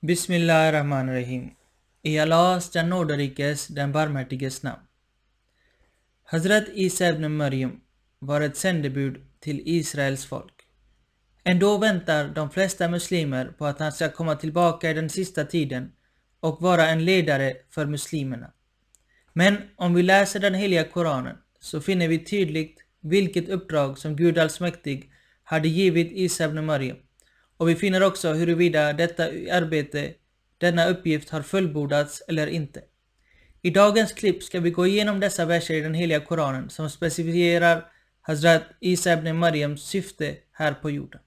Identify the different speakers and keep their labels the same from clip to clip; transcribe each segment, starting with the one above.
Speaker 1: Bismillahirrahmanirrahim. I Allahs, den nåderikes, den barmhärtiges namn. Hazrat Isa ibn Maryam var ett sändebud till Israels folk. Ändå väntar de flesta muslimer på att han ska komma tillbaka i den sista tiden och vara en ledare för muslimerna. Men om vi läser den heliga Koranen så finner vi tydligt vilket uppdrag som Gud allsmäktig hade givit Isa ibn Maryam och vi finner också huruvida detta arbete, denna uppgift har fullbordats eller inte. I dagens klipp ska vi gå igenom dessa verser i den heliga Koranen som specificerar Hazrat Isa ibn Mariams syfte här på jorden.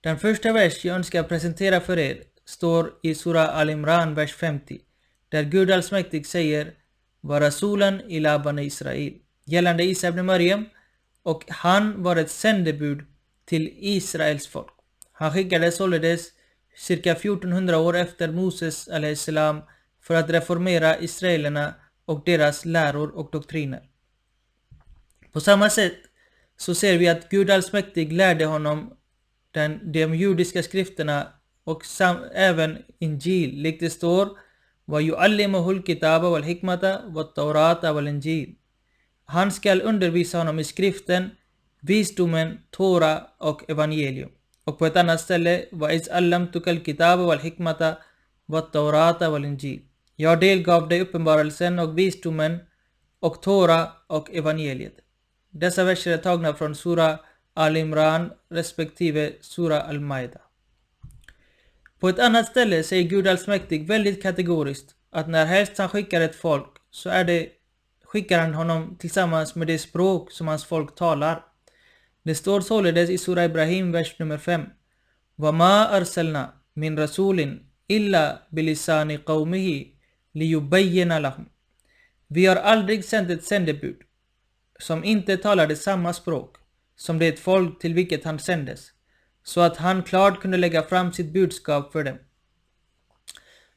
Speaker 1: Den första vers jag önskar presentera för er står i Sura Al-Imran, vers 50, där Gud allsmäktig säger ”Vara solen i Laban Israel” gällande Isa ibn Mariam och han var ett sändebud till Israels folk. Han skickades således cirka 1400 år efter Moses salam för att reformera israelerna och deras läror och doktriner. På samma sätt så ser vi att Gud allsmäktig lärde honom den, de judiska skrifterna och sam, även Injil, likt det står وَيُعَلِّمُهُ الْكِتَابَ وَالْحِكْمَةَ وَالتَّوْرَاةَ وَالْإِنْجِيل Han skall undervisa honom i skriften, visdomen, Tora och evangelium. Och på ett annat ställe وَإِذْ أَلَّمْتُكَ الْكِتَابَ وَالْحِكْمَةَ وَالتَّوْرَاةَ وَالْإِنْجِيل Jag delgav dig uppenbarelsen och visdomen och Tora och evangeliet. Dessa verser är tagna från Sura Al-Imran respektive Sura Al-Maida. På ett annat ställe säger Gud allsmäktig väldigt kategoriskt att när helst han skickar ett folk så är det, skickar han honom tillsammans med det språk som hans folk talar. Det står således i Sura Ibrahim, vers nummer 5. وَمَا أَرْسَلْنَا مِنْ رَسُولٍ إِلَّا بِلِسَانِ قَوْمِهِ لِيُبَيِّنَ لَهُمْ Vi har aldrig sänt ett sändebud som inte talade samma språk som det folk till vilket han sändes, så att han klart kunde lägga fram sitt budskap för dem.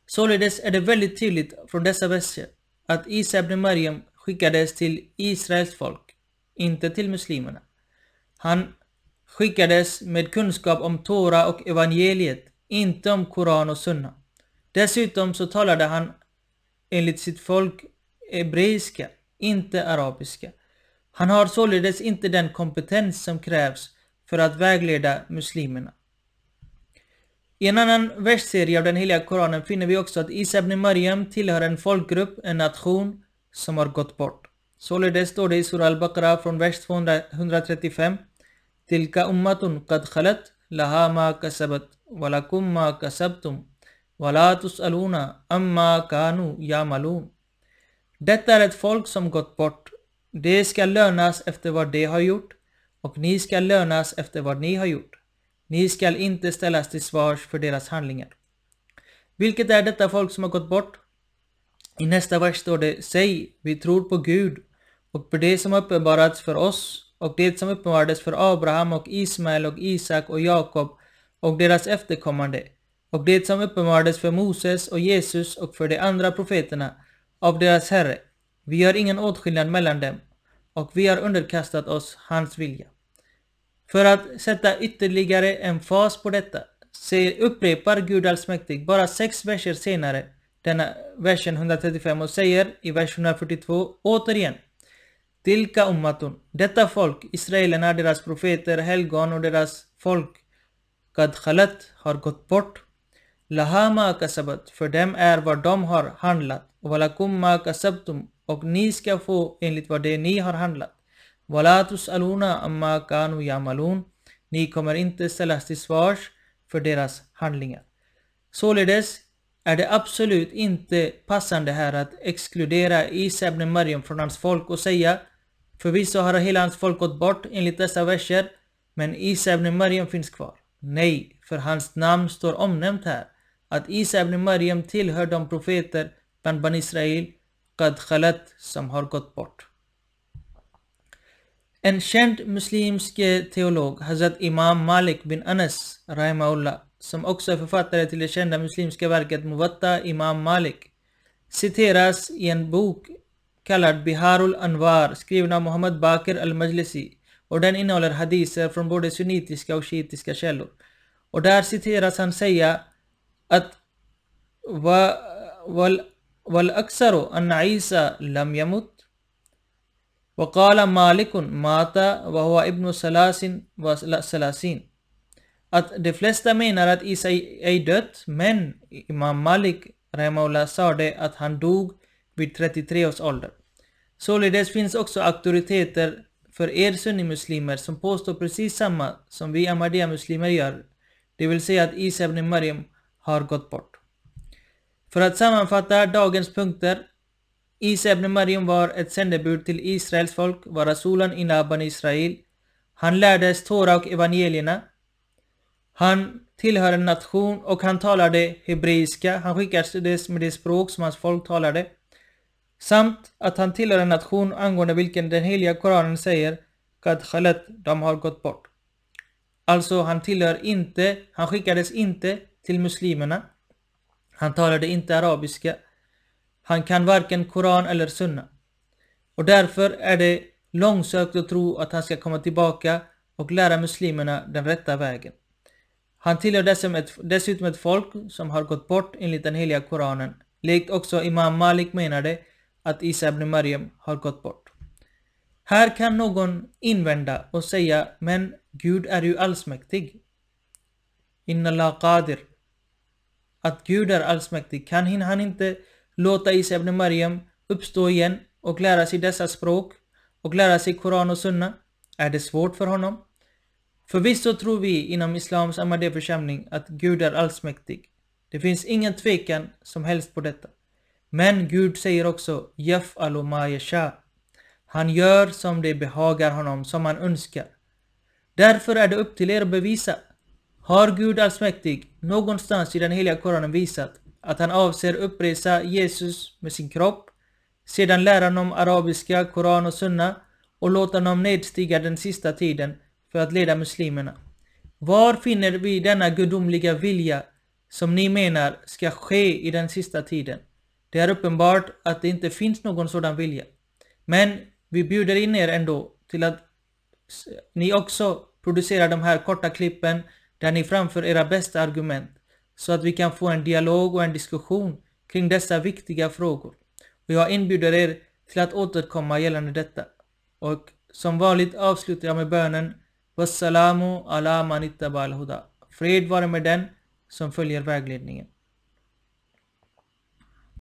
Speaker 1: Således är det väldigt tydligt från dessa verser att Isa ibn Maryam skickades till Israels folk, inte till muslimerna. Han skickades med kunskap om Tora och evangeliet, inte om Koran och Sunna. Dessutom så talade han enligt sitt folk hebreiska, inte arabiska. Han har således inte den kompetens som krävs för att vägleda muslimerna. I en annan versserie av den heliga Koranen finner vi också att Isa ibn Maryam tillhör en folkgrupp, en nation, som har gått bort. Således står det i Surah Al-Baqarah från vers 235 Tilka ummatun qad khalat laha ma kasabat walakum ma kasabtum wala tus'aluna amma kanu yamalun. Detta är ett folk som gått bort det ska lönas efter vad de har gjort och ni ska lönas efter vad ni har gjort. Ni skall inte ställas till svars för deras handlingar. Vilket är detta folk som har gått bort? I nästa vers står det Säg, vi tror på Gud och på det som uppenbarats för oss och det som uppenbarades för Abraham och Ismael och Isak och Jakob och deras efterkommande och det som uppenbarades för Moses och Jesus och för de andra profeterna av deras Herre vi gör ingen åtskillnad mellan dem och vi har underkastat oss hans vilja. För att sätta ytterligare en fas på detta säger, upprepar Gud allsmäktig bara sex verser senare denna versen 135 och säger i vers 142 återigen Tilka ummatun, detta folk, israelerna, deras profeter, helgon och deras folk, kad khalat, har gått bort. Lahama kasabat, för dem är vad de har handlat. Och walakum kasabtum, och ni ska få enligt vad det ni har handlat. Walatus aluna amma kanu yamalun. Ni kommer inte ställas till svars för deras handlingar. Således är det absolut inte passande här att exkludera Isa ibn Maryam från hans folk och säga Förvisso har hela hans folk gått bort enligt dessa verser, men Isa ibn Maryam finns kvar. Nej, för hans namn står omnämnt här. Att Isa ibn Maryam tillhör de profeter bland Ban Israel Qad Khalat som har gått bort. En känd muslimsk teolog, Hazrat Imam Malik bin Anas, Rahimahullah, som också är författare till det kända muslimska verket Muwatta Imam Malik, citeras i en bok kallad Biharul Anwar, skriven av Muhammad Bakir al-Majlisi, och den innehåller hadiser från både sunnitiska och shiitiska källor. Och där citeras han säga att va, wal, والأكثر أن عيسى لم يمت وقال مالك مات وهو ابن ثلاث وثلاثين att de flesta menar att Isa ej dött, men Imam Malik Rahimahullah sa det att han dog vid 33 års ålder. Således finns också auktoriteter för er sunnimuslimer som påstår precis samma som vi Ahmadiyya-muslimer gör, det vill säga att Isa ibn Maryam har gått bort. För att sammanfatta dagens punkter. Isa ibn Maryam var ett sändebud till Israels folk, var rasulan i Naban Israel. Han lärdes Tora och evangelierna. Han tillhör en nation och han talade hebreiska. Han skickades med det språk som hans folk talade. Samt att han tillhör en nation angående vilken den heliga Koranen säger Kad khalat, de har gått bort. Alltså, han tillhör inte, han skickades inte till muslimerna. Han talade inte arabiska. Han kan varken Koran eller Sunna. Och därför är det långsökt att tro att han ska komma tillbaka och lära muslimerna den rätta vägen. Han tillhör dessutom ett folk som har gått bort enligt den heliga Koranen. Likt också Imam Malik menade att Isa ibn Maryam har gått bort. Här kan någon invända och säga men Gud är ju allsmäktig. Inna qadir. Att Gud är allsmäktig. Kan han inte låta Isa ibn Maryam uppstå igen och lära sig dessa språk och lära sig Koran och Sunna? Är det svårt för honom? Förvisso tror vi inom Islams Ahmadiyya-församling att Gud är allsmäktig. Det finns ingen tvekan som helst på detta. Men Gud säger också Jaf ma yasha. Han gör som det behagar honom, som han önskar. Därför är det upp till er att bevisa. Har Gud allsmäktig någonstans i den heliga Koranen visat att han avser uppresa Jesus med sin kropp, sedan lära honom arabiska, Koran och Sunna och låta honom nedstiga den sista tiden för att leda muslimerna. Var finner vi denna gudomliga vilja som ni menar ska ske i den sista tiden? Det är uppenbart att det inte finns någon sådan vilja. Men vi bjuder in er ändå till att ni också producerar de här korta klippen där ni framför era bästa argument så att vi kan få en dialog och en diskussion kring dessa viktiga frågor. Och jag inbjuder er till att återkomma gällande detta. Och som vanligt avslutar jag med bönen Wassalamu ala manittaba al-huda. Fred vare med den som följer vägledningen.